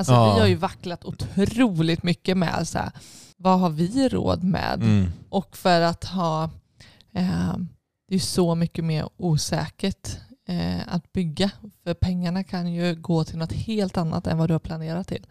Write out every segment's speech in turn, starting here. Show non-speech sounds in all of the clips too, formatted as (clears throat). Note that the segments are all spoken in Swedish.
Alltså Ja. vi har ju vacklat otroligt mycket med så här, vad har vi råd med? Mm. Och för att ha, eh, det är så mycket mer osäkert eh, att bygga. För pengarna kan ju gå till något helt annat än vad du har planerat till.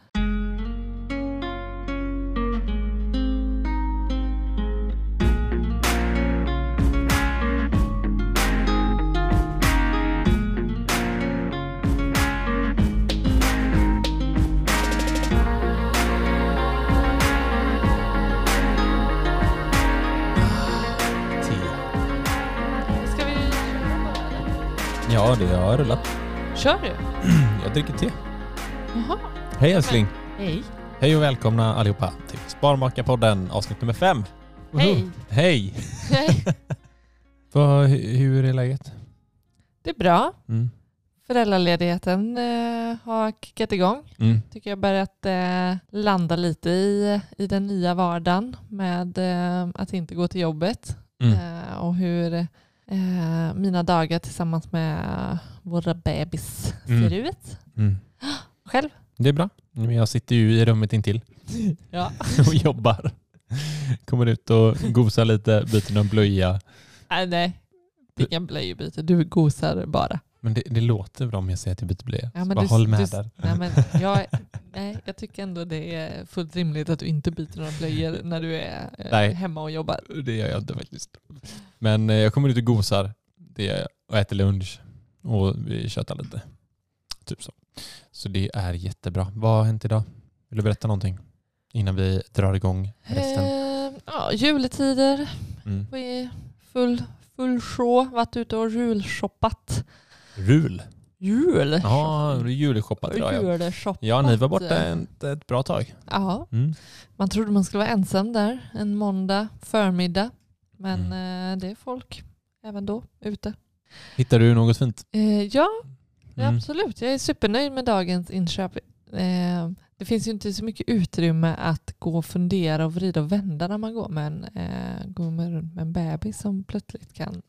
Det har rullat. Kör du? (clears throat) Jag dricker te. Jaha. Hej älskling. Hej. Hej och välkomna allihopa till Sparmakarpodden avsnitt nummer fem. Hej. Hej! Hej. (laughs) Vad, hur är läget? Det är bra. Mm. Föräldraledigheten eh, har kickat igång. Mm. tycker jag börjat eh, landa lite i, i den nya vardagen med eh, att inte gå till jobbet Mm. eh, och hur eh, mina dagar tillsammans med våra bebis Mm. ser ut. Mm. Själv? Det är bra. Jag sitter ju i rummet intill (laughs) Ja. (laughs) och jobbar. Kommer ut och gosar lite, byter någon blöja. Nej, nej. Inga blöjbyte, du gosar bara. Men det, det låter bra om jag säger att jag byter blöja. Ja, Så bara du- håll med du- där. Nej, men jag, nej, jag tycker ändå det är fullt rimligt att du inte byter några blöjor (laughs) när du är eh, Nej. hemma och jobbar. Det gör jag inte faktiskt. Men eh, jag kommer ut och gosar. Det gör jag. Och äter lunch. Och vi tjötar lite. Typ så. Så det är jättebra. Vad har hänt idag? Vill du berätta någonting? Innan vi drar igång resten. Eh, ja, juletider, Mm. Vi är full, full show, varit ute och julshoppat. Rul. Jul? Ja, julshoppat idag ja. Julshoppat. Ja, ni var borta ett, ett bra tag. Ja, Mm. man trodde man skulle vara ensam där en måndag förmiddag. Men Mm. eh, det är folk även då ute. Hittar du något fint? Eh, ja, Mm. absolut. Jag är supernöjd med dagens inköp. Eh, det finns ju inte så mycket utrymme att gå och fundera och vrida och vända när man går med en, går med en bebis som plötsligt kan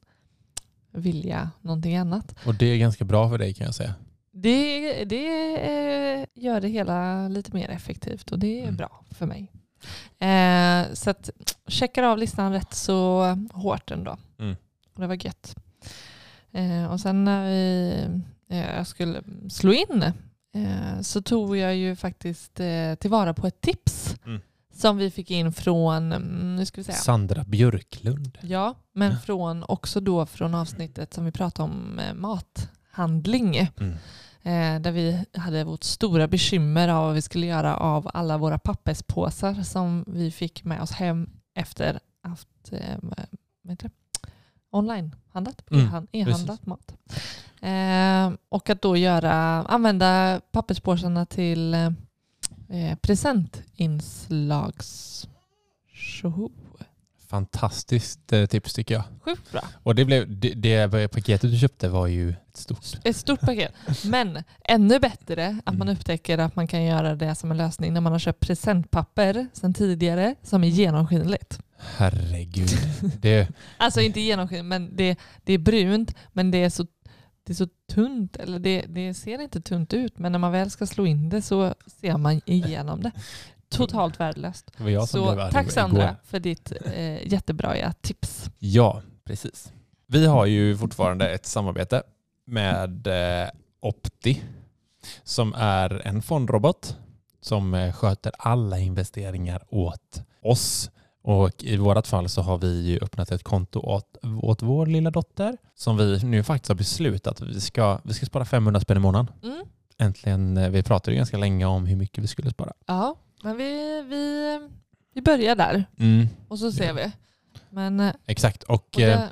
vilja någonting annat. Och det är ganska bra för dig kan jag säga. Det, det eh, gör det hela lite mer effektivt och det är Mm. bra för mig. Eh, så att checkar av listan rätt så hårt ändå. Mm. Och det var gött. Eh, och sen när vi, eh, jag skulle slå in eh, så tog jag ju faktiskt eh, tillvara på ett tips Mm. Som vi fick in från, mm, nu ska vi säga, Sandra Björklund. Ja, men Ja. från också då från avsnittet som vi pratade om eh, mathandling. Mm. Eh, där vi hade vårt stora bekymmer av vad vi skulle göra av alla våra papperspåsar som vi fick med oss hem efter haft eh, online-handlat, Mm, e-hand- e-handlat mat. Eh, och att då göra, använda papperspåsarna till eh, presentinslags... Tjoho. Fantastiskt eh, tips tycker jag. Sjukt bra. Och det, blev, det, det paketet du köpte var ju ett stort. Ett stort paket. Men ännu bättre att man Mm. upptäcker att man kan göra det som en lösning när man har köpt presentpapper sedan tidigare som är genomskinligt. Herregud. Det, (laughs) Alltså inte genomskinligt, men det, det är brunt men det är så, det är så tunt. Eller det, det ser inte tunt ut men när man väl ska slå in det så ser man igenom det. Totalt värdelöst. Så tack igår. Sandra för ditt eh, jättebra tips. Ja, precis. Vi har ju fortfarande ett samarbete med eh, Opti som är en fondrobot som eh, sköter alla investeringar åt oss. Och i vårt fall så har vi ju öppnat ett konto åt, åt vår lilla dotter som vi nu faktiskt har beslutat att vi ska, vi ska spara 500 spänn i månaden. Mm. Äntligen, eh, vi pratade ju ganska länge om hur mycket vi skulle spara. Ja, men vi, vi, vi börjar där Mm, och så ser Ja. vi. Men eh, exakt, och, och eh, det,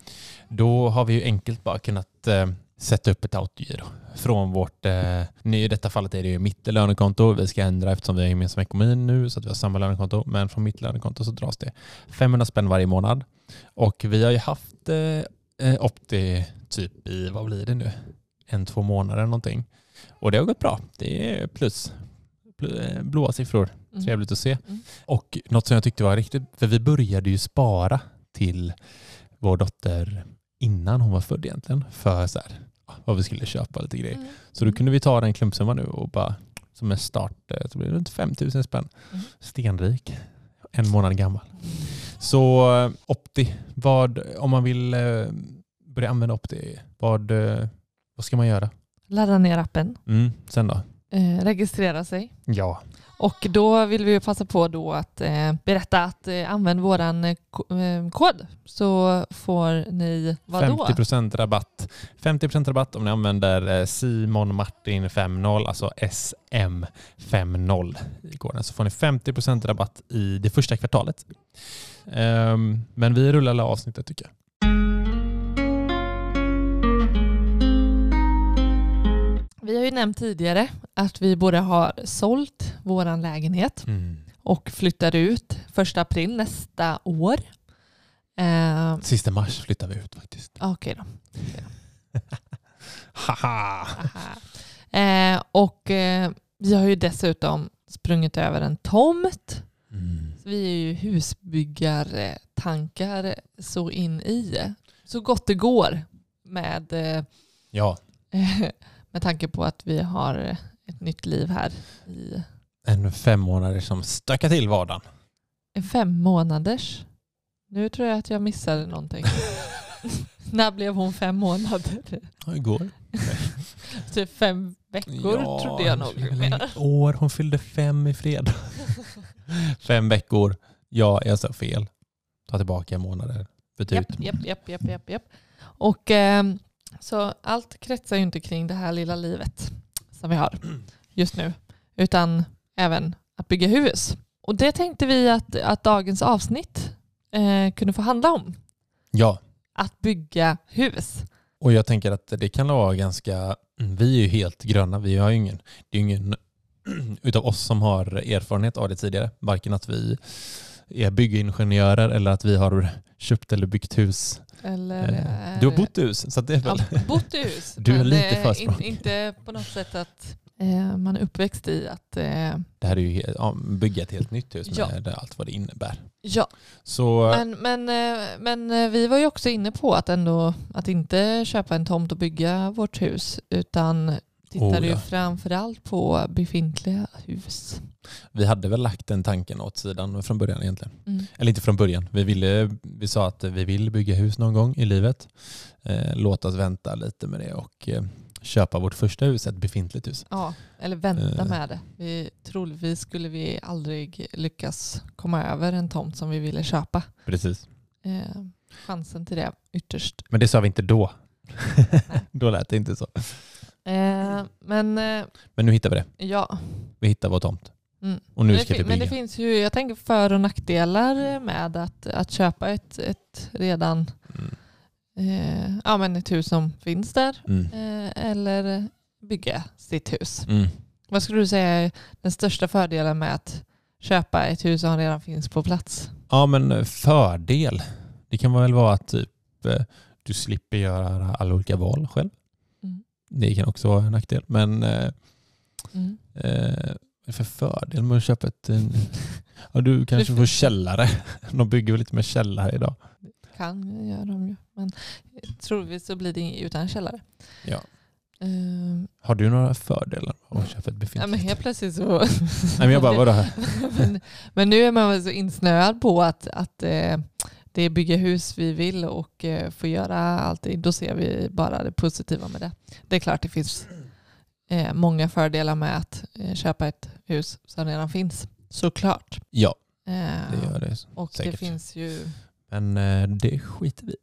Då har vi ju enkelt bara kunnat eh, sätta upp ett autogiro från vårt, eh, nu i detta fallet är det ju mitt lönekonto, vi ska ändra eftersom vi har gemensam ekonomi nu så att vi har samma lönekonto, men från mitt lönekonto så dras det 500 spänn varje månad. Och vi har ju haft eh, Opti typ i, vad blir det nu, en, två månader någonting. Och det har gått bra, det är plus, eh, blåa siffror, mm. trevligt att se. Mm. Och något som jag tyckte var riktigt, för vi började ju spara till vår dotter innan hon var född egentligen för så här, vad vi skulle köpa lite grejer. Mm. Så då kunde vi ta den klumpsumman nu och bara som är start, eh, så blir det runt 5000 spänn. Mm. Stenrik, en månad gammal. Så eh, Opti, vad, om man vill eh, börja använda Opti, vad, vad ska man göra? Ladda ner appen, Mm, sen då? eh, registrera sig. Ja. Och då vill vi passa på då att eh, berätta att eh, använd våran eh, eh kod så får ni vadå? 50% rabatt. 50% rabatt om ni använder eh, Simon Martin 50, alltså SM50 i koden. Så får ni 50% rabatt i det första kvartalet. Ehm, men vi rullar alla avsnittet tycker jag. Vi har ju nämnt tidigare att vi både har sålt våran lägenhet och flyttar ut första april nästa år. Eh, Sista mars flyttar vi ut faktiskt. Okej då. (laughs) Haha! Aha. Eh, och eh, vi har ju dessutom sprungit över en tomt. Mm. Vi är ju husbyggartankar så in i. Så gott det går med, eh, Ja, (laughs) med tanke på att vi har ett nytt liv här i en fem månader som stökar till vardagen. en fem månaders. Nu tror jag att jag missade någonting. (laughs) När blev hon fem månader? Ja, igår. (laughs) Typ fem veckor trodde jag nog. År, hon fyllde fem i fredag. (laughs) fem veckor. Ja, jag sa fel. Ta tillbaka månader. Byt ut. japp, japp, japp, japp, japp. Och ehm, så allt kretsar ju inte kring det här lilla livet som vi har just nu, utan även att bygga hus. Och det tänkte vi att, att dagens avsnitt eh, kunde få handla om. Ja, Att bygga hus. och jag tänker att det kan vara ganska... Vi är ju helt gröna. Vi har ju ingen... Det är ingen (clears throat) utav oss som har erfarenhet av det tidigare. Varken att vi är byggingenjörer eller att vi har köpt eller byggt hus. Eller, Eh, Du har bott i hus, så det är Ja, väl... bott i hus. (laughs) Du är lite eh, försprång. in, Inte på något sätt att eh, man är uppväxt i att eh, Det här är ju ja, bygga ett helt nytt hus Ja. med allt vad det innebär. ja, Så Men, men, eh, men eh, vi var ju också inne på att ändå att inte köpa en tomt och bygga vårt hus utan tittade Oh, ju ja. framförallt på befintliga hus. vi hade väl lagt den tanken åt sidan från början egentligen. Mm. Eller inte från början. Vi, ville, vi sa att vi vill bygga hus någon gång i livet. Eh, låt oss vänta lite med det och eh, köpa vårt första hus, ett befintligt hus. Ja, eller vänta Eh. med det. Vi, troligtvis skulle vi aldrig lyckas komma över en tomt som vi ville köpa. Precis. Eh, chansen till det ytterst. Men det sa vi inte då. (laughs) då lät det inte så. Eh, men eh, Men nu hittar vi det. ja, Vi hittar vår tomt. Mm. Och nu men, det ska vi fin- men bygga. det finns ju, jag tänker för och nackdelar med att, att köpa ett, ett redan Mm. eh, ja, men ett hus som finns där Mm. eh, eller bygga sitt hus. Mm. Vad skulle du säga är den största fördelen med att köpa ett hus som redan finns på plats? Ja men fördel. Det kan väl vara att typ, du slipper göra alla olika val själv. Det kan också vara en nackdel. Men eh, Mm. eh, vad är det för fördel med att köpa ett... En, (laughs) ja, du kanske Det- får källare. (laughs) De bygger väl lite med källare idag. Kan göra de ju, men troligtvis så blir det utan källare. Ja. Eh, Har du några fördelar med att köpa ett ja, befintligt? men helt plötsligt så... Nej men jag bara, vadå? (laughs) men, men nu är man så insnöad på att, att eh, det är bygga hus vi vill och eh, få göra allting. Då ser vi bara det positiva med det. Det är klart det finns eh, många fördelar med att eh, köpa ett hus som redan finns. Såklart. Ja, Eh, det gör det och säkert. det finns ju... Men det skiter vi i.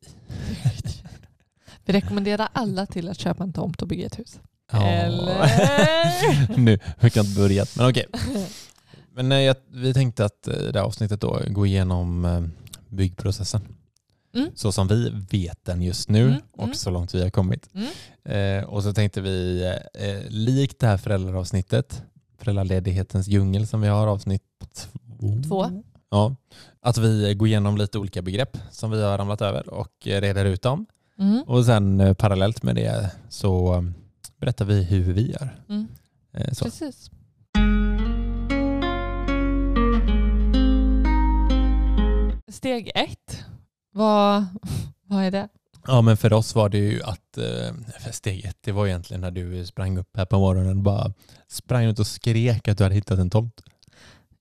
(laughs) Vi rekommenderar alla till att köpa en tomt och bygga ett hus. Ja. Eller? (laughs) nu, vi kan inte börja. Men okej. (laughs) Men jag, vi tänkte att eh, det här avsnittet då går igenom byggprocessen. Mm. Så som vi vet den just nu Mm, och mm. så långt vi har kommit. Mm. Eh, och så tänkte vi, eh, likt det här föräldraavsnittet, föräldraledighetens djungel som vi har avsnitt två. Två. Ja, att vi går igenom lite olika begrepp som vi har ramlat över och eh, reder ut dem. Mm. Och sen eh, parallellt med det så eh, berättar vi hur vi gör. Mm. Precis. Steg ett, vad, (laughs) vad är det? Ja men för oss var det ju att eh, steg ett, det var egentligen när du sprang upp här på morgonen och bara sprang ut och skrek att du hade hittat en tomt.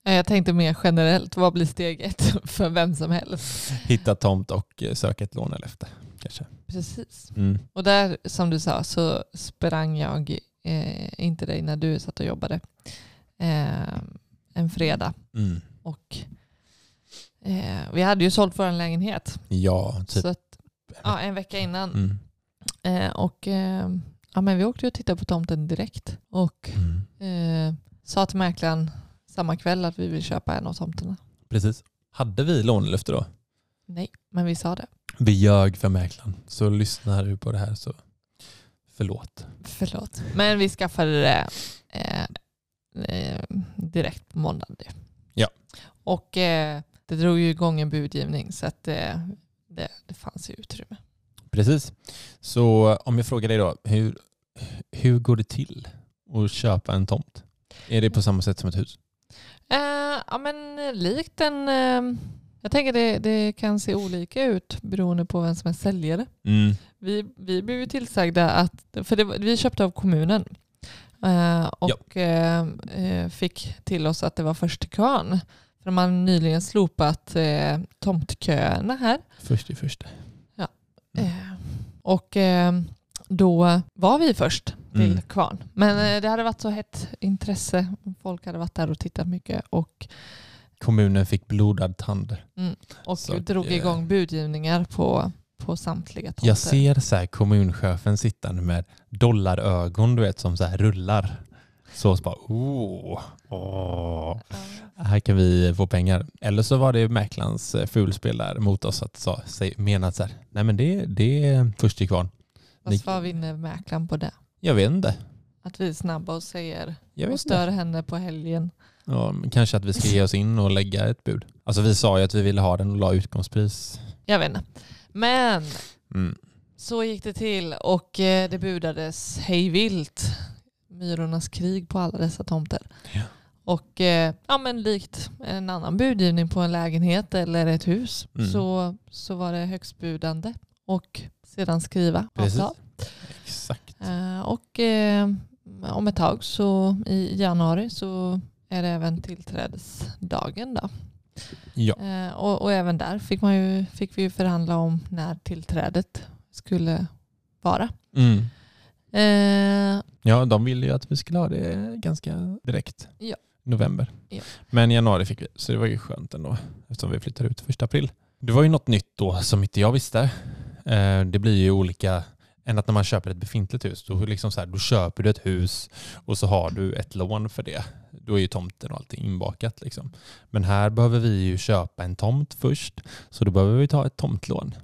Jag tänkte mer generellt, vad blir steg ett (laughs) för vem som helst? Hitta tomt och eh, söka ett lån eller efter kanske. Precis. Mm. Och där, som du sa, så sprang jag eh, inte dig när du satt och jobbade eh, en fredag. Mm. Och eh, vi hade ju sålt vår lägenhet. Ja, typ. Så att, ja, en vecka innan. Mm. Eh, och eh, ja, men vi åkte och tittade på tomten direkt. Och Mm. eh, sa till mäklaren samma kväll att vi vill köpa en av tomterna. Precis. Hade vi lånelöfte då? Nej, men vi sa det. Vi ljög för mäklaren. Så lyssnar du på det här så förlåt. Förlåt. Men vi skaffade det eh, eh, direkt på måndagen. Ja. Och det drog ju igång en budgivning så att eh, det, det fanns ju utrymme. Precis. Så om jag frågar dig då, hur, hur går det till att köpa en tomt? Är det på samma sätt som ett hus? Eh, ja men likt en... Eh, jag tänker det, det kan se olika ut beroende på vem som är säljare. Mm. Vi, vi blev ju tillsagda att, för det, vi köpte av kommunen eh, och eh, fick till oss att det var först till kvarn. För de har nyligen slopat eh, tomtköerna här. Först i första. Mm. Eh, och eh, då var vi först till Mm. kvarn. Men eh, det hade varit så hett intresse. Folk hade varit där och tittat mycket och, Kommunen fick blodad tand. och Så, drog eh, igång budgivningar på, på samtliga tomter. Jag ser så här kommunchefen sittande med dollarögon du vet som så här rullar. Så, så bara oh, åh, här kan vi få pengar. Eller så var det mäklarens eh, fulspel där mot oss att sa, säg, menat så här, nej men det, det är först till kvarn. Fast Ni- vad vinner mäklaren på det? Jag vet inte. Att vi är snabba och säger Jag och vet stör inte. henne på helgen. Ja, men kanske att vi ska ge oss in och lägga ett bud. Alltså vi sa ju att vi ville ha den och la utgångspris. Jag vet inte. Men Mm. så gick det till och eh, det budades hejvilt. Myrornas krig på alla dessa tomter. Ja. Och eh, ja, men likt en annan budgivning på en lägenhet eller ett hus Mm. så, så var det högstbudande och sedan skriva Precis. avtal. Exakt. Eh, och eh, om ett tag så i januari så är det även tillträdesdagen. Då. Ja. Eh, och, och även där fick, man ju, fick vi ju förhandla om när tillträdet skulle vara. Mm. Eh, Ja, de ville ju att vi skulle ha det ganska direkt. Ja. November. Ja. Men januari fick vi, så det var ju skönt ändå eftersom vi flyttar ut första april. Det var ju något nytt då som inte jag visste. Eh, Det blir ju olika än att när man köper ett befintligt hus. Då, liksom så här, då köper du ett hus och så har du ett lån för det. Då är ju tomten och allting inbakat. Liksom. Men här behöver vi ju köpa en tomt först. Så då behöver vi ta ett tomtlån.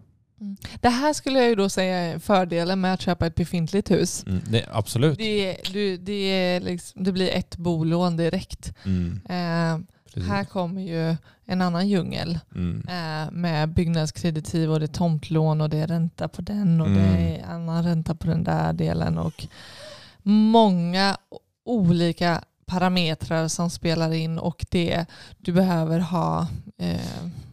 Det här skulle jag ju då säga är fördelen med att köpa ett befintligt hus. Mm, det, absolut. Det, du, det, liksom, det blir ett bolån direkt. Mm, Eh, här kommer ju en annan djungel Mm. eh, med byggnadskreditiv och det är tomtlån och det är ränta på den och det Mm. är annan ränta på den där delen och många olika parametrar som spelar in och det du behöver ha eh,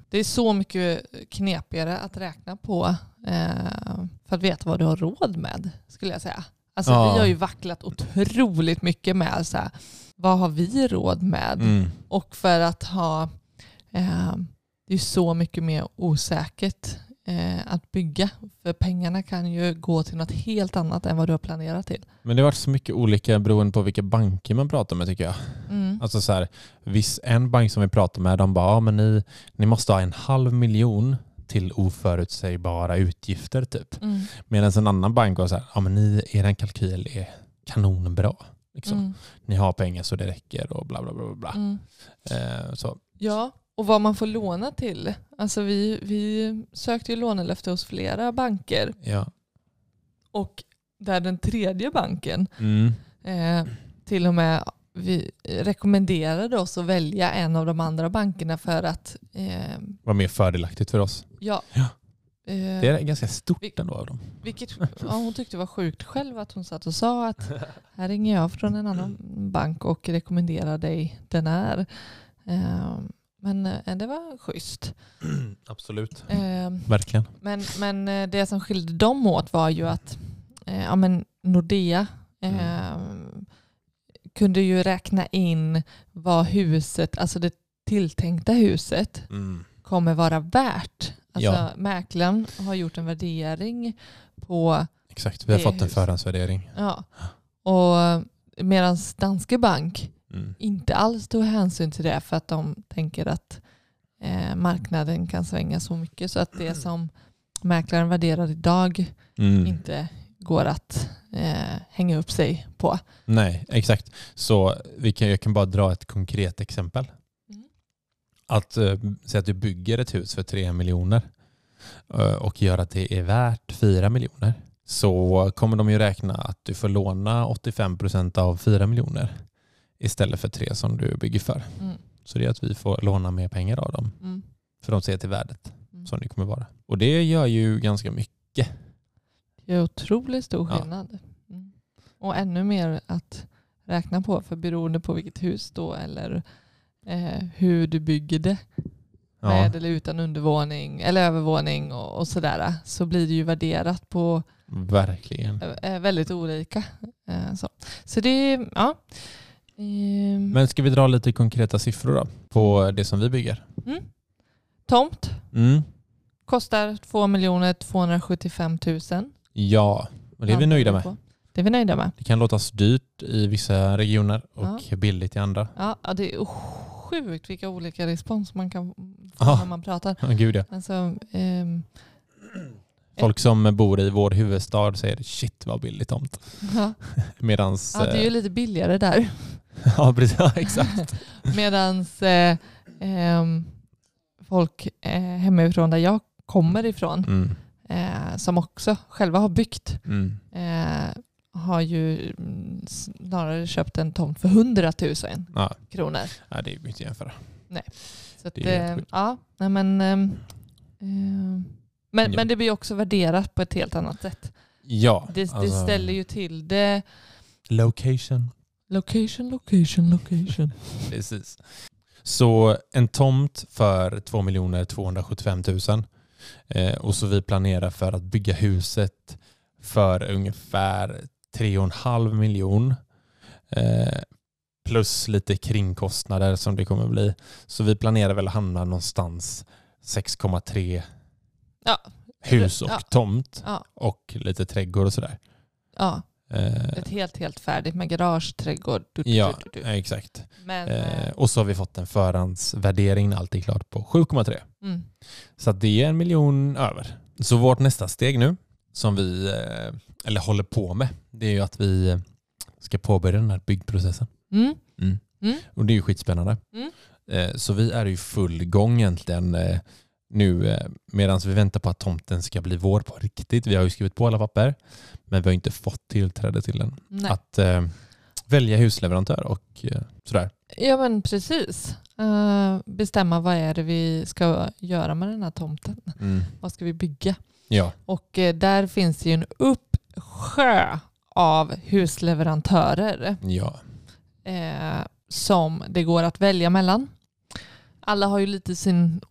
det är så mycket knepigare att räkna på eh, för att veta vad du har råd med skulle jag säga. Alltså Ja. vi har ju vacklat otroligt mycket med så här, vad har vi råd med? Mm. Och för att ha, eh, det är så mycket mer osäkert att bygga. För pengarna kan ju gå till något helt annat än vad du har planerat till. Men det har varit så mycket olika beroende på vilka banker man pratar med tycker jag. Mm. Alltså så här, viss, en bank som vi pratar med, de bara, ja, men ni, ni måste ha en halv miljon till oförutsägbara utgifter typ. Mm. Medan en annan bank var så här, ja men ni, er kalkyl är kanonbra. Liksom. Mm. Ni har pengar så det räcker och bla bla bla. bla, bla. Mm. Eh, så. Ja, och vad man får låna till. Alltså vi, vi sökte ju lånelöfte hos flera banker Ja. och där den tredje banken Mm. eh, till och med vi rekommenderade oss att välja en av de andra bankerna för att eh, Var mer fördelaktigt för oss. ja, Ja. eh, Det är ganska stort Vi- ändå av dem. Vilket ja, hon tyckte var sjukt själv att hon satt och sa att här ringer jag från en annan bank och rekommenderar dig den här. Eh, men eh, det var schysst. (clears throat) Absolut. Eh, Verkligen. men, men eh, det som skilde dem åt var ju att eh, ja, men Nordea eh, kunde ju räkna in vad huset, alltså det tilltänkta huset, Mm. kommer vara värt. Alltså Ja. mäklaren har gjort en värdering på, Exakt, vi har fått en förhandsvärdering. ja, och medan Danske Bank Mm. inte alls tog hänsyn till det för att de tänker att eh, marknaden kan svänga så mycket så att det som mäklaren värderar idag Mm. inte går att eh, hänga upp sig på. Nej, exakt. Så vi kan, jag kan bara dra ett konkret exempel. Mm. Att eh, säga att du bygger ett hus för 3 miljoner eh, och gör att det är värt 4 miljoner så kommer de ju räkna att du får låna 85% av 4 miljoner istället för 3 som du bygger för. Mm. Så det är att vi får låna mer pengar av dem Mm. för de ser till värdet Mm. som det kommer vara. Och det gör ju ganska mycket. Det är otroligt stor Ja. skillnad. Mm. Och ännu mer att räkna på för beroende på vilket hus då eller eh, hur du bygger det Ja, med eller utan undervåning eller övervåning och, och sådär så blir det ju värderat på verkligen. eh, väldigt olika. Eh, så. så det är, ja. Ehm, Men ska vi dra lite konkreta siffror då på det som vi bygger? mm. Tomt Mm. kostar 2 275 000. Ja, och det är vi nöjda med. Det är vi nöjda med. Det kan låtas dyrt i vissa regioner och billigt i andra. Ja, ja, det är sjukt vilka olika respons man kan få Ja. när man pratar. Gud ja. Alltså, ehm, (clears throat) Folk som bor i vår huvudstad säger shit vad billigt tomt. ja. (laughs) Medans... ja, det är ju eh, lite billigare där. (laughs) ja, precis. Ja, exakt. (laughs) Medans eh, ehm, folk eh, hemifrån där jag kommer ifrån, Mm. eh, som också själva har byggt, Mm. eh, har ju mm, snarare köpt en tomt för 100 000 Ja. kronor. ja, det är ju inte jämföra. Så att, Det eh, ja, nej men, ehm, ehm, men, men det blir också värderat på ett helt annat sätt. Ja, Det, det alltså, ställer ju till det. Location. Location, location, location. (laughs) Precis. Så en tomt för 2 275 000 eh, och så vi planerar för att bygga huset för ungefär 3,5 miljon eh, plus lite kringkostnader som det kommer bli. Så vi planerar väl att hamna någonstans 6,3 Ja. hus och Ja. tomt Ja, och lite trädgård och sådär. ja, ett helt, helt färdigt med garage, trädgård. Du, du, ja, du, exakt. Men, Eh, eh, och så har vi fått en förhandsvärdering när allt är klart på 7,3. mm, Så det är en miljon över. Så vårt nästa steg nu, som vi eh, eller håller på med, det är ju att vi eh, ska påbörja den här byggprocessen. mm, Mm. Mm. Och det är ju skitspännande. Mm. Eh, Så vi är i full gång egentligen eh, nu eh, medan vi väntar på att tomten ska bli vår på riktigt. Vi har ju skrivit på alla papper men vi har inte fått tillträde till den. nej. Att eh, välja husleverantör och eh, sådär. Ja men precis. Eh, bestämma vad är det vi ska göra med den här tomten. Mm. Vad ska vi bygga? Ja. Och eh, där finns det ju en uppsjö av husleverantörer ja. eh, som det går att välja mellan. Alla har ju lite sin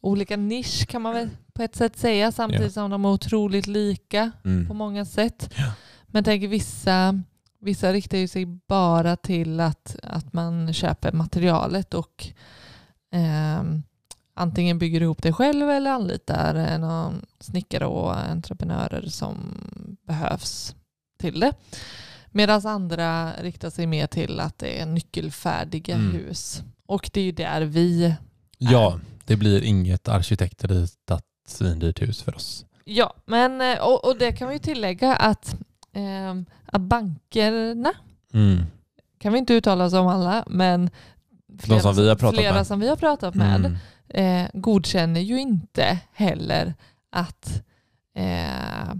olika nisch kan man väl på ett sätt säga samtidigt Ja. som de är otroligt lika på Mm. många sätt. Ja. Men tänker vissa, vissa riktar ju sig bara till att, att man köper materialet och ehm, antingen bygger ihop det själv eller anlitar eh, någon snickare och entreprenörer som behövs till det. Medan andra riktar sig mer till att det är nyckelfärdiga Mm. hus. Och det är ju där vi ja, det blir inget arkitektritat svindyrt hus för oss. Ja, men, eh, och, och det kan vi ju tillägga att, ehm, att bankerna, Mm. kan vi inte uttala oss om alla, men flera, som vi flera som vi har pratat med Mm. eh, godkänner ju inte heller att, eh,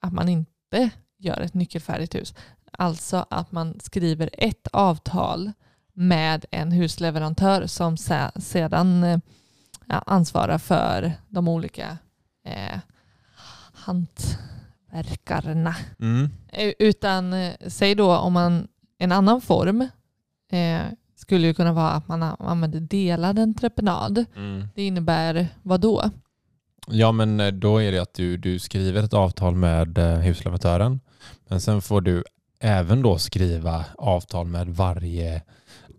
att man inte gör ett nyckelfärdigt hus. Alltså att man skriver ett avtal med en husleverantör som se, sedan ansvarar för de olika eh, hantverkarna. Mm. Utan eh, säg då om man en annan form eh, skulle ju kunna vara att man använder delad entreprenad. Det innebär vad då? Ja, men eh, då är det att du, du skriver ett avtal med eh, husleverantören. Men sen får du även då skriva avtal med varje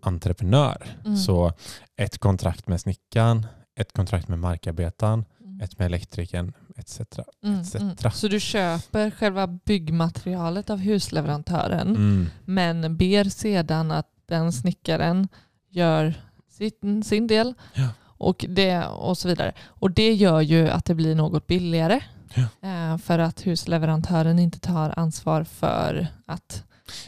entreprenör. Mm. Så ett kontrakt med snickaren, ett kontrakt med markarbetaren, Mm. ett med elektrikern etc. Mm, etc. mm. Så du köper själva byggmaterialet av husleverantören Mm. men ber sedan att den snickaren gör sin, sin del Ja. och, det, och så vidare. Och det gör ju att det blir något billigare Ja. eh, för att husleverantören inte tar ansvar för att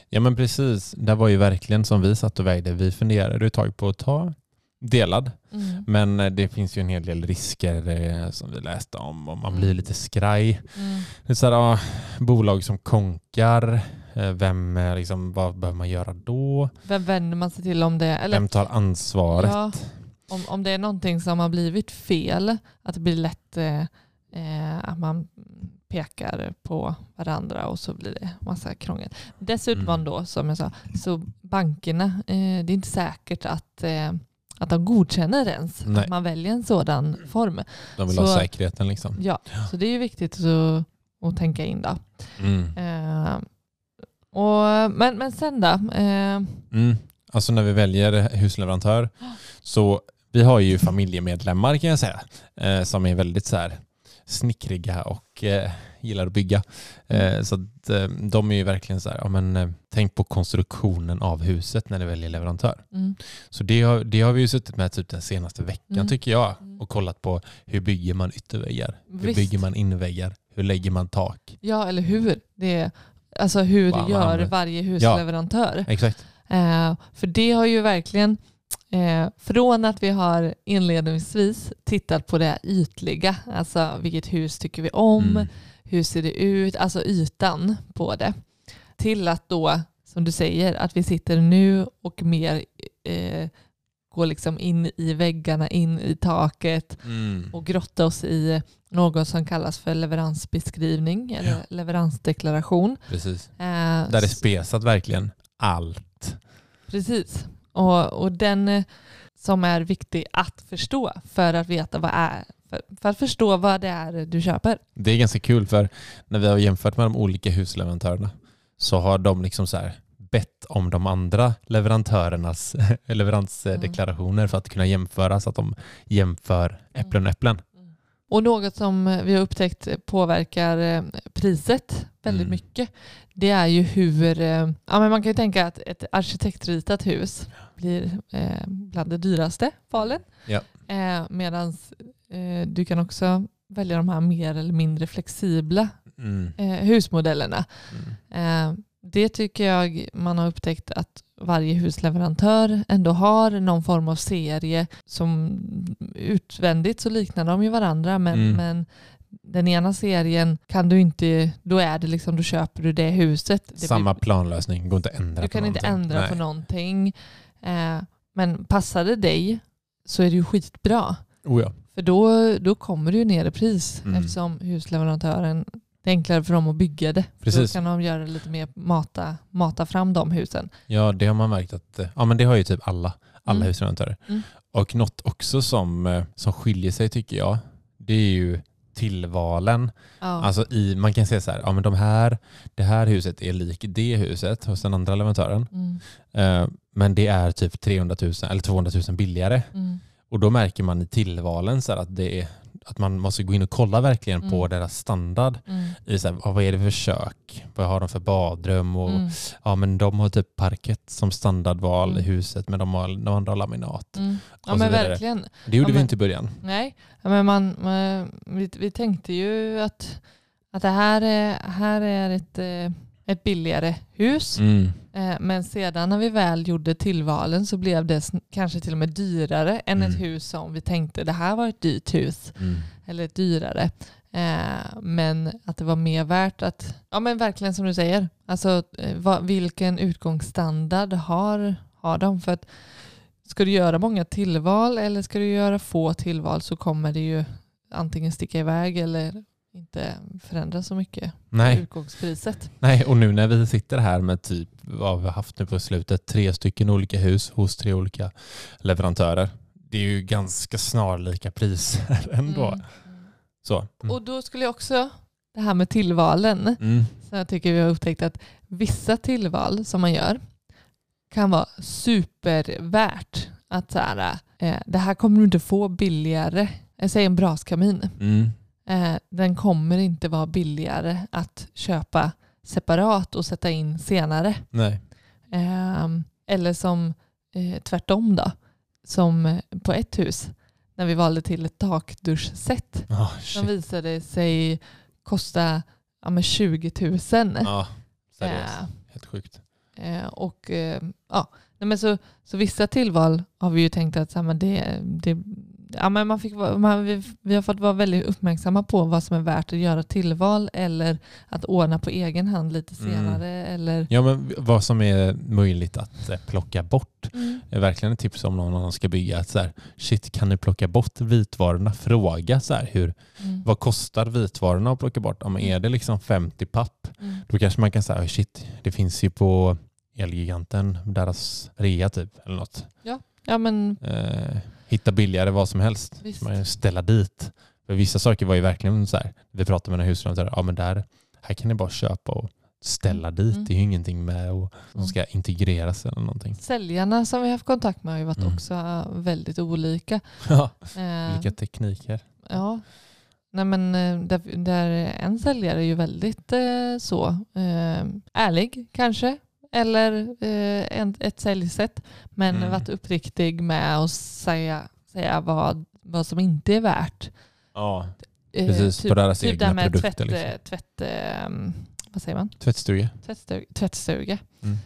Ja men precis, det var ju verkligen som vi satt och vägde. Vi funderade ett tag på att ta delad. mm, Men eh, det finns ju en hel del risker eh, som vi läste om och man Mm. blir lite skraj. mm, Det är så här, ja, bolag som konkar, eh, vem, liksom, vad behöver man göra då? vem vänder man sig till om det eller Vem tar ansvaret? Ja, om, om det är någonting som har blivit fel, att det blir lätt eh, att man pekar på varandra och så blir det massa krångel. Dessutom Mm. då, som jag sa, så bankerna, eh, det är inte säkert att, eh, att de godkänner ens Nej. att man väljer en sådan form. De vill Så- ha säkerheten liksom. Ja, så det är ju viktigt att, att tänka in då. Mm. Eh, och, men, men sen då? Eh, Mm. Alltså när vi väljer husleverantör så vi har ju familjemedlemmar kan jag säga eh, som är väldigt så här snickriga och eh, gillar att bygga. Eh, så att, eh, de är ju verkligen så här, ja, men, eh, tänk på konstruktionen av huset när du väljer leverantör. mm, Så det har, det har vi ju suttit med typ den senaste veckan Mm. tycker jag Mm. och kollat på hur bygger man ytterväggar? Hur Visst. bygger man inväggar? Hur lägger man tak? Ja, eller hur? Det är, alltså hur man gör använder. varje husleverantör. Exakt. Eh, för det har ju verkligen, eh, från att vi har inledningsvis tittat på det ytliga, alltså vilket hus tycker vi om, Mm. Hur ser det ut, alltså ytan på det, till att då, som du säger, att vi sitter nu och mer eh, går liksom in i väggarna, in i taket Mm. och grotta oss i något som kallas för leveransbeskrivning eller Ja. leveransdeklaration. Precis. Eh, Där är spesat verkligen allt. Precis. Och, och den eh, som är viktig att förstå för att veta vad är för, för att förstå vad det är du köper. Det är ganska kul för när vi har jämfört med de olika husleverantörerna så har de liksom så bett om de andra leverantörernas (laughs) leveransdeklarationer för att kunna jämföra så att de jämför äpplen och äpplen. Och något som vi har upptäckt påverkar eh, priset väldigt Mm. mycket det är ju hur, eh, ja men man kan ju tänka att ett arkitektritat hus blir eh, bland det dyraste valen. Ja. Eh, Medan du kan också välja de här mer eller mindre flexibla Mm. eh, husmodellerna. Mm. Eh, det tycker jag man har upptäckt att varje husleverantör ändå har någon form av serie som utvändigt så liknar de ju varandra men, Mm. men den ena serien kan du inte, då är det liksom, då köper du det huset. Det Samma blir- planlösning, går inte att ändra du kan inte någonting. ändra Nej. på någonting. Eh, men passar det dig så är det ju skitbra. Oh ja. För då, då kommer du ju ner i pris Mm. eftersom husleverantören, det är enklare för dem att bygga det. Precis. Då kan de göra lite mer, mata, mata fram de husen. ja, det har man märkt att eh, ja, men det har ju typ alla, alla Mm. husleverantörer. Mm. Och något också som, eh, som skiljer sig tycker jag, det är ju tillvalen. Ja. Alltså i, man kan säga så här, ja men de här, det här huset är lik det huset hos den andra leverantören. mm, Eh, men det är typ 300 000 eller 200 000 billigare. mm, Och då märker man i tillvalen så att, det är, att man måste gå in och kolla verkligen på Mm. deras standard. mm, I så här, vad är det för kök? Vad har de för badrum? Och, mm, Ja men de har typ parkett som standardval Mm. i huset men de, har, de andra har laminat. mm. Ja men verkligen. Det gjorde Ja, vi men- inte i början. Nej, ja, men man, man, vi, vi tänkte ju att, att det här är, här är ett, eh, ett billigare hus. Mm. Eh, Men sedan när vi väl gjorde tillvalen så blev det kanske till och med dyrare än ett Mm. hus som vi tänkte det här var ett dyrt hus. Mm. Eller ett dyrare. Eh, Men att det var mer värt att, ja men verkligen som du säger, alltså eh, vilken utgångsstandard har, har de? För att ska du göra många tillval eller ska du göra få tillval så kommer det ju antingen sticka iväg eller inte förändras så mycket. Nej, Utgångspriset. nej, och nu när vi sitter här med typ vad vi har haft nu på slutet, tre stycken olika hus hos tre olika leverantörer. Det är ju ganska snarlika priser (laughs) ändå. Mm. Så. Mm. Och då skulle jag också, det här med tillvalen, Mm. så jag tycker vi har upptäckt att vissa tillval som man gör kan vara supervärt. Att så här, eh, det här kommer du inte få billigare. Säger en braskamin. Mm. Eh, den kommer inte vara billigare att köpa separat och sätta in senare. Nej. Ehm, eller som eh, tvärtom då, som eh, på ett hus när vi valde till ett takduschset Oh, som visade sig kosta ja, men 20 000. Ja, seriöst. Eh, Helt sjukt. eh, och, eh, ja, nej, men så, så vissa tillval har vi ju tänkt att så här, men det, det, ja, men man fick, man, vi, vi har fått vara väldigt uppmärksamma på vad som är värt att göra tillval eller att ordna på egen hand lite Mm. senare. Eller, Ja, men vad som är möjligt att eh, plocka bort är verkligen ett tips om någon ska bygga. Att så här, shit, kan ni plocka bort vitvarorna? Fråga så här, hur, Mm. vad kostar vitvarorna att plocka bort? Ja, men är det liksom 50 papp, Mm. då kanske man kan säga, "Oh, shit, det finns ju på Elgiganten, deras rea typ, eller något. Ja, men Eh, hitta billigare vad som helst. Visst. Man ställa dit. För vissa saker var ju verkligen så här, vi pratade med en husleverantör, ja men där, här kan ni bara köpa och ställa dit. Mm. Det är ju ingenting med och som ska integreras eller någonting. säljarna som vi har haft kontakt med har ju varit Mm. också väldigt olika. (laughs) Ja, Eh, Vilka tekniker. Ja. Nej, men, eh, där, där en säljare är ju väldigt eh, så eh, ärlig kanske. Eller eh, en, ett säljsätt. Men Mm. varit uppriktig med att säga, säga vad, vad som inte är värt. Ja, Eh, Precis, på deras typ egna där med produkter, tvätt, liksom. tvätt, eh, vad säger man? tvättstuga. Tvättstuga. tvättstuga. Mm.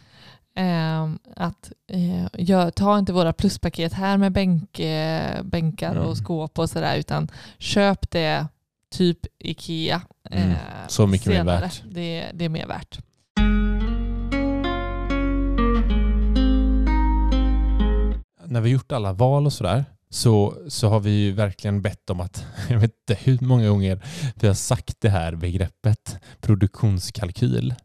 Ehm, att eh, jag, ta inte våra pluspaket här med bänk, eh, bänkar Mm. och skåp och sådär utan köp det typ Ikea. Mm. eh, Så mycket mer senare. värt. Det, det är mer värt. När vi gjort alla val och sådär så, så har vi ju verkligen bett om att, (laughs) jag vet inte hur många gånger vi har sagt det här begreppet produktionskalkyl. (laughs)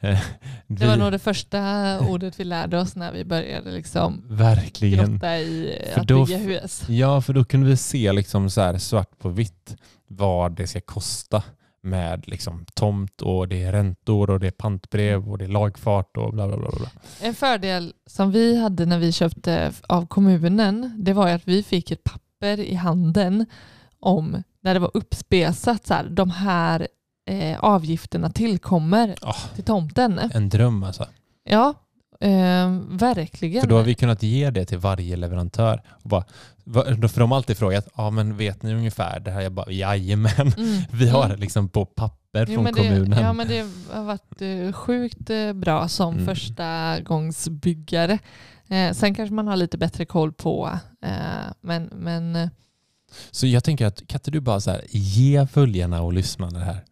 Eh, Det var nog det första ordet vi lärde oss när vi började liksom Verkligen. grotta i För att då bygga hus. Ja, för då kunde vi se liksom så här svart på vitt vad det ska kosta med liksom tomt och det är räntor och det är pantbrev och det är lagfart och bla bla bla. bla. En fördel som vi hade när vi köpte av kommunen det var att vi fick ett papper i handen om där det var uppspesat så här, de här eh, avgifterna tillkommer Ah. till tomten. En dröm alltså. Ja, eh, verkligen. För då har vi kunnat ge det till varje leverantör. Och bara, för de har alltid frågat, ja men vet ni ungefär det här? Jag bara, jajamän. Mm. (laughs) Vi har Mm. liksom på papper Jo, från det, kommunen. ja, men det har varit eh, sjukt eh, bra som Mm. första gångsbyggare. Eh, sen kanske man har lite bättre koll på, eh, men, men eh, Så jag tänker att kan inte du bara så här, ge följarna och lyssnarna det här?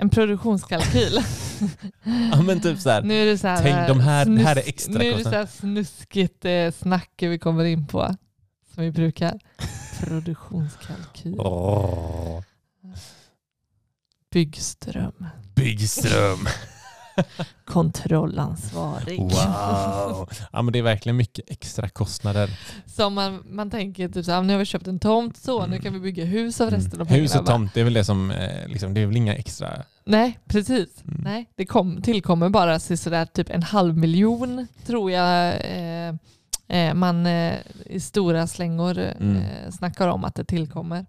En produktionskalkyl. (laughs) Ja men typ så här, Nu är det så här, Tänk, de här- det här är snusk- extra Nu är det så här snuskigt eh, snack vi kommer in på. Som vi brukar. Produktionskalkyl. Åh, Byggström. Byggström. Kontrollansvarig. Wow. Ja men det är verkligen mycket extra kostnader. Som man, man tänker typ så här, nu har vi köpt en tomt så, nu kan vi bygga hus av resten av Mm. pengarna. Hus och tomt, det är väl det som, eh, liksom, det är väl inga extra... Nej, precis. Mm. Nej, det kom, tillkommer bara så sådär typ en halv miljon tror jag eh, eh, man eh, i stora slängor eh, Mm. snackar om att det tillkommer.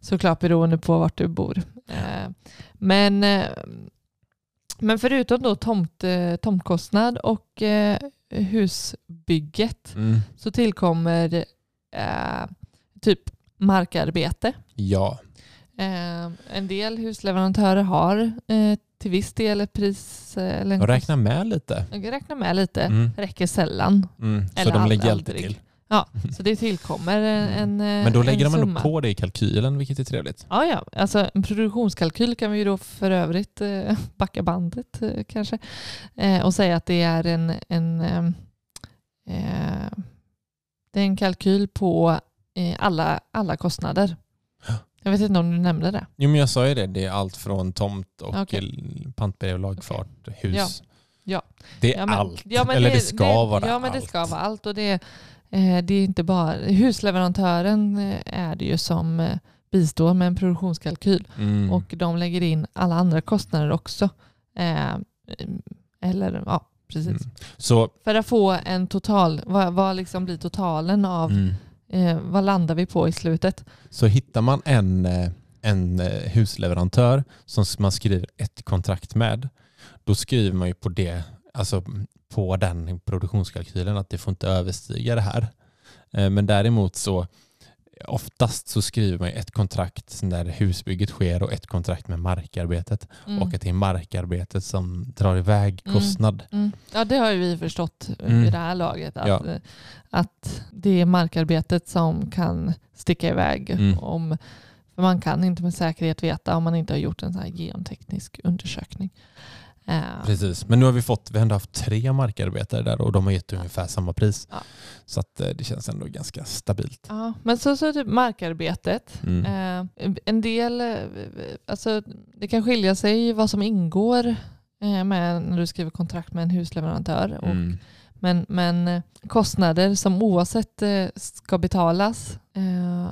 Såklart beroende på vart du bor. Eh, men, men förutom då tomt, eh, tomtkostnad och eh, husbygget Mm. så tillkommer eh, typ markarbete. Ja. Eh, en del husleverantörer har eh, till viss del ett pris. Eller en räkna med lite. räknar med lite. Mm. Räcker sällan. Mm. Så Eller de lägger aldrig. till. Ja, (laughs) så det tillkommer en, en Mm. Men då lägger en de ändå summa. på det i kalkylen, vilket är trevligt. Ja, ja. Alltså, en produktionskalkyl kan vi ju då för övrigt eh, (laughs) backa bandet eh, kanske eh, och säga att det är en, en, eh, eh, det är en kalkyl på eh, alla, alla kostnader. Jag vet inte om du nämnde det. Jo men jag sa ju det, det är allt från tomt och Okej. pantbrev, lagfart, hus. Ja. Ja. Det är Ja, men- allt. ja, Eller det, ska det, vara Ja, men allt. det ska vara allt. Och det, eh, det är inte bara husleverantören eh, är det ju som eh, bistår med en produktionskalkyl Mm. och de lägger in alla andra kostnader också. Eh, eller ja, precis. Mm. Så För att få en total, vad, vad liksom blir totalen av, mm. eh, vad landar vi på i slutet? Så hittar man en, en husleverantör som man skriver ett kontrakt med, då skriver man ju på det, alltså på den produktionskalkylen att det får inte överstiga det här. Eh, Men däremot så oftast så skriver man ett kontrakt när husbygget sker och ett kontrakt med markarbetet Mm. och att det är markarbetet som drar iväg Mm. kostnad. Mm. Ja, det har ju vi förstått Mm. vid det här laget. Att, Ja. att det är markarbetet som kan sticka iväg. Mm. Om, för man kan inte med säkerhet veta om man inte har gjort en sån här genteknisk undersökning. Eh, Precis, men nu har vi fått, vi har ändå haft tre markarbetare där och de har gett ungefär samma pris. Ja. Så att eh, det känns ändå ganska stabilt. ja, men så, så typ markarbetet. Mm. Eh, en del, alltså det kan skilja sig vad som ingår med när du skriver kontrakt med en husleverantör. Och Mm. Men, men kostnader som oavsett ska betalas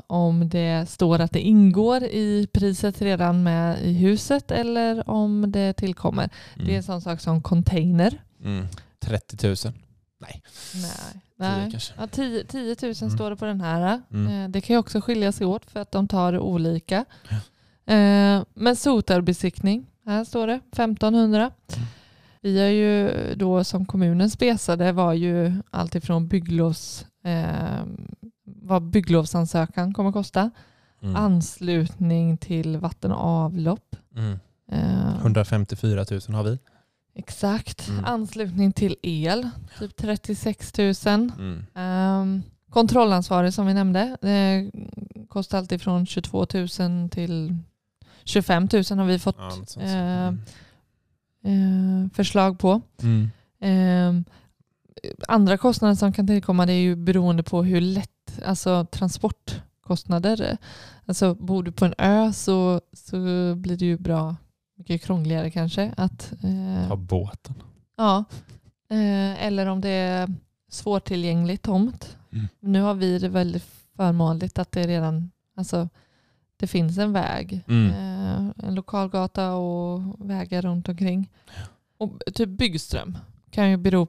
om det står att det ingår i priset redan med i huset eller om det tillkommer. Det är en Mm. sån sak som container. Mm. 30 000. Nej. Tio Nej. kanske. Ja, 10, 10 000 Mm. står det på den här. Mm. Eh, Det kan ju också skilja sig åt för att de tar olika. Eh, Men sotarbesiktning, här står det 1500. Mm. Vi har ju då som kommunen spesade var ju alltifrån bygglovs, eh, vad bygglovsansökan kommer kosta, Mm. anslutning till vatten och avlopp. Mm. Eh, 154 000 har vi. Exakt. Mm. Anslutning till el, typ 36 000. Mm. Um, kontrollansvarig som vi nämnde, det kostar alltid från 22 000 till 25 000 har vi fått Ja. Eh, Mm. eh, förslag på. Mm. Ehm, andra kostnader som kan tillkomma det är ju beroende på hur lätt, alltså transportkostnader. Alltså bor du på en ö så, så blir det ju bra mycket krångligare kanske att eh, Ta båten. Ja, eh, eller om det är svårtillgänglig tomt. Mm. Nu har vi det väldigt förmånligt att det redan alltså, det finns en väg. Mm. Eh, en lokalgata och vägar runt omkring. Och typ byggström kan ju bero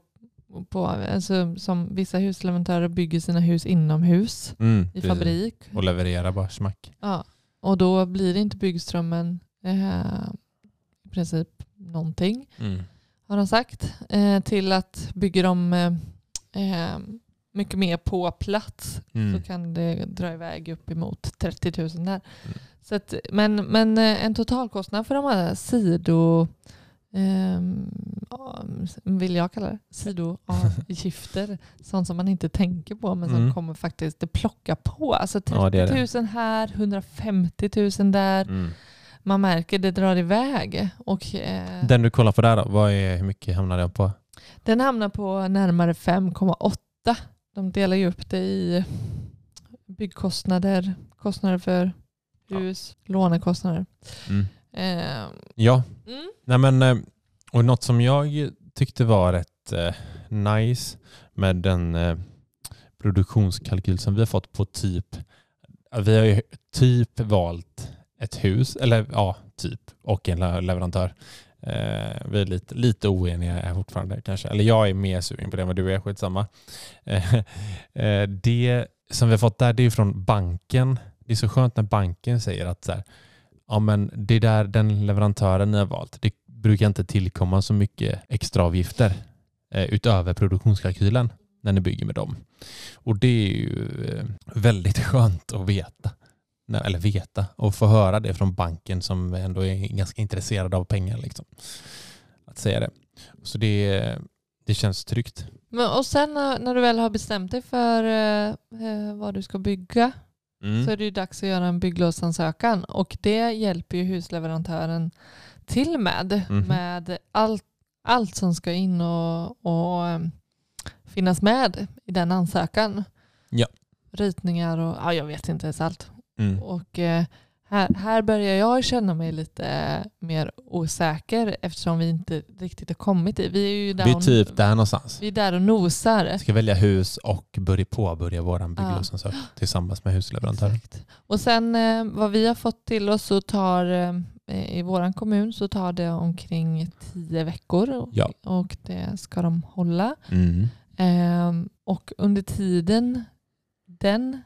på, alltså, som vissa husleverantörer bygger sina hus inomhus Mm. i fabrik. Och leverera bara smack. Ja. Och då blir det inte byggströmmen eh, i princip någonting Mm. har de sagt, eh, till att bygger de eh, eh, mycket mer på plats Mm. så kan det dra iväg upp emot 30 000 där. Mm. Så att, men, men eh, en totalkostnad för de här sido ja, vill jag kalla det, sidoavgifter. (laughs) sånt som man inte tänker på men som Mm. kommer faktiskt det plocka på. Alltså 30 Ja, det är 000 det. här, 150 000 där. Mm. Man märker det drar iväg. Och, eh, Den du kollar på där då, vad är, hur mycket hamnar den på? Den hamnar på närmare 5,8. De delar ju upp det i byggkostnader, kostnader för hus, lånekostnader. Mm. Eh, Ja, mm, Nej, men, eh, och något som jag tyckte var rätt eh, nice med den eh, produktionskalkyl som vi har fått på typ, vi har ju typ valt ett hus, eller ja, typ, och en le- leverantör. Eh, vi är lite, lite oeniga fortfarande kanske, eller jag är mer sugen på det än vad du är, skitsamma. Eh, eh, det som vi har fått där, det är från banken. Det är så skönt när banken säger att så här, ja men det är där den leverantören ni har valt. Det brukar inte tillkomma så mycket extra avgifter eh, utöver produktionskalkylen när ni bygger med dem. Och det är ju eh, väldigt (laughs) skönt att veta. Nej, Eller veta och få höra det från banken som ändå är ganska intresserad av pengar. Liksom. Att säga det. Så det, det känns tryggt. men, och sen när, du väl har bestämt dig för eh, eh vad du ska bygga Mm. så är det ju dags att göra en bygglovsansökan och det hjälper ju husleverantören till med. Mhm. Med allt, allt som ska in och, och eh, finnas med i den ansökan. Ja. Ritningar och ja, jag vet inte ens allt. Mm. Och eh, Här, här börjar jag känna mig lite mer osäker eftersom vi inte riktigt har kommit dit. Vi är ju där, Vi är och- typ där någonstans. vi är där och nosar. Vi ska välja hus och börja påbörja vår bygglovsansökan tillsammans med husleverantören. Och sen eh, vad vi har fått till oss så tar eh, i vår kommun så tar det omkring tio veckor Ja. och det ska de hålla. Mm. Ehm, och under tiden, den,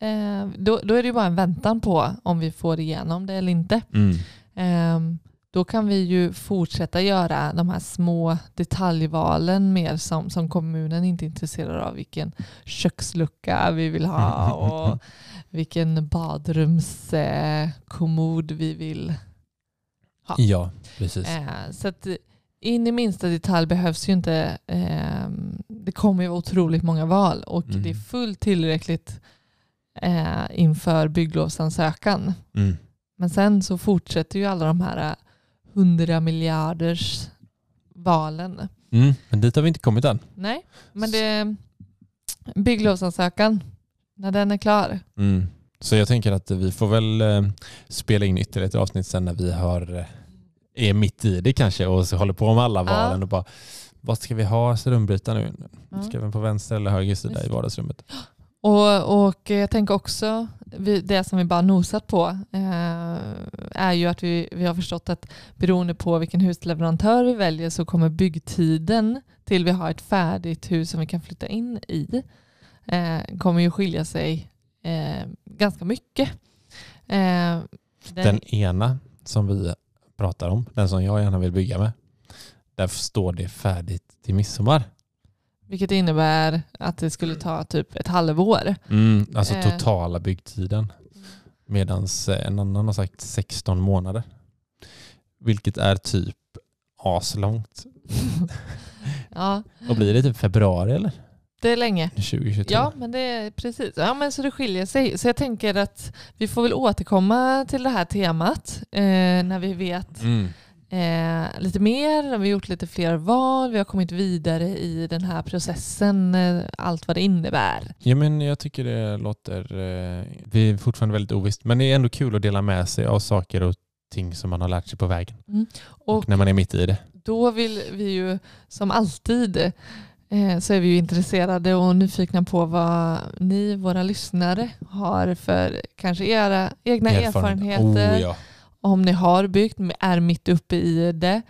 eh, då, då är det ju bara en väntan på om vi får igenom det eller inte. Mm. Ehm, då kan vi ju fortsätta göra de här små detaljvalen mer som, som kommunen inte är intresserad av. Vilken kökslucka vi vill ha och (laughs) vilken badrumskommod vi vill Ja. Ja, precis. Eh, så att in i minsta detalj behövs ju inte, eh, det kommer ju vara otroligt många val och Mm. det är fullt tillräckligt eh, inför bygglovsansökan. Mm. Men sen så fortsätter ju alla de här 100 miljarders valen. Mm. Men dit har vi inte kommit än. Nej, men det bygglovsansökan, när den är klar. Mm. Så jag tänker att vi får väl eh, spela in ytterligare ett avsnitt sen när vi har, eh, är mitt i det kanske och så håller på med alla Ja. valen och bara vad ska vi ha strömbrytare nu? Ja. Ska vi på vänster eller höger sida Just i vardagsrummet? (gasps) Och, och jag tänker också, det som vi bara nosat på eh, är ju att vi, vi har förstått att beroende på vilken husleverantör vi väljer så kommer byggtiden till vi har ett färdigt hus som vi kan flytta in i eh, kommer ju skilja sig eh, ganska mycket. Eh, den, Den ena som vi pratar om, den som jag gärna vill bygga med, där står det färdigt till midsommar vilket innebär att det skulle ta typ ett halvår. Mm, alltså Eh. totala byggtiden. Medan en annan har sagt 16 månader. Vilket är typ aslångt. (laughs) ja, Och blir det typ februari eller? det är länge. 2022? Ja, men det är precis. Ja, men så det skiljer sig. Så jag tänker att vi får väl återkomma till det här temat eh, när vi vet Mm. Eh, lite mer. Vi har gjort lite fler val. Vi har kommit vidare i den här processen. Eh, allt vad det innebär. Ja, men jag tycker det låter... Eh, vi är fortfarande väldigt ovisst. Men det är ändå kul att dela med sig av saker och ting som man har lärt sig på vägen. Och, Och när man är mitt i det. då vill vi ju som alltid eh, så är vi ju intresserade och nyfikna på vad ni, våra lyssnare, har för kanske era egna erfarenheter. Oh, ja. Om ni har byggt, är mitt uppe i det.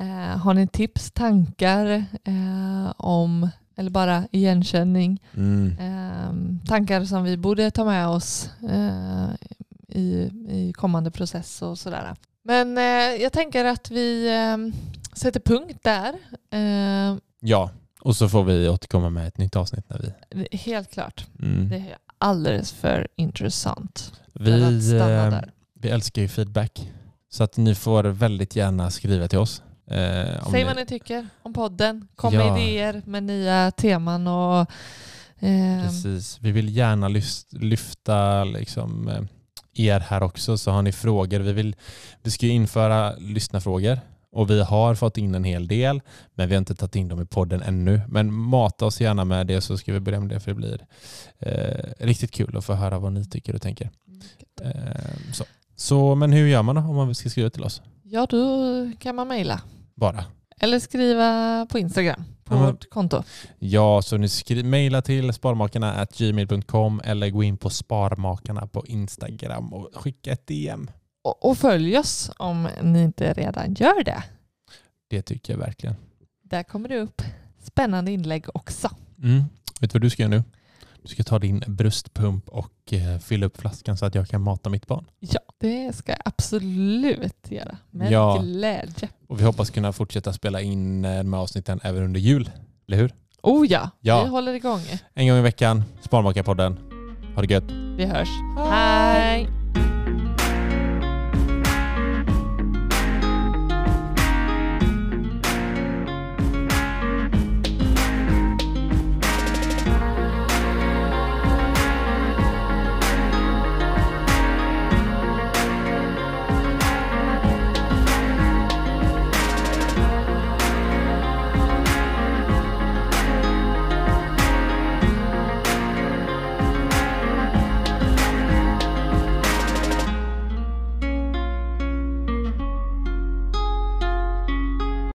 Eh, har ni tips, tankar eh, om, eller bara igenkänning, mm. eh, tankar som vi borde ta med oss eh, i, i kommande process och sådär. Men eh, jag tänker att vi sätter punkt där. Ja, och så får vi återkomma med ett nytt avsnitt när vi... helt klart, Mm. det är alldeles för intressant för Vi, att stanna där. Vi älskar ju feedback. Så att ni får väldigt gärna skriva till oss. Eh, Säg ni- vad ni tycker om podden. Kom med Ja. idéer med nya teman och eh, Precis. Vi vill gärna lyft, lyfta liksom, eh, er här också. Så har ni frågor. Vi, vill, vi ska ju införa lyssnarfrågor och vi har fått in en hel del men vi har inte tagit in dem i podden ännu. Men mata oss gärna med det så ska vi börja med det för det blir eh, riktigt kul att få höra vad ni tycker och tänker. Eh, så. Så, men hur gör man då om man ska skriva till oss? Ja, då kan man mejla. Bara. Eller skriva på Instagram, på men- vårt konto. Ja, så ni skri- mejla till sparmakarna gmail.com eller gå in på Sparmakarna på Instagram och skicka ett DM. Och, och följ oss om ni inte redan gör det. Det tycker jag verkligen. Där kommer det upp spännande inlägg också. Mm. Vet du vad du ska göra nu? Du ska ta din bröstpump och eh, fylla upp flaskan så att jag kan mata mitt barn. Ja, det ska jag absolut göra. Med Ja. glädje. Och vi hoppas kunna fortsätta spela in eh, de här avsnitten även under jul. Eller hur? Oh ja, Ja. vi håller igång. En gång i veckan, Sparmakarpodden. Ha det gött. Vi hörs. Hej!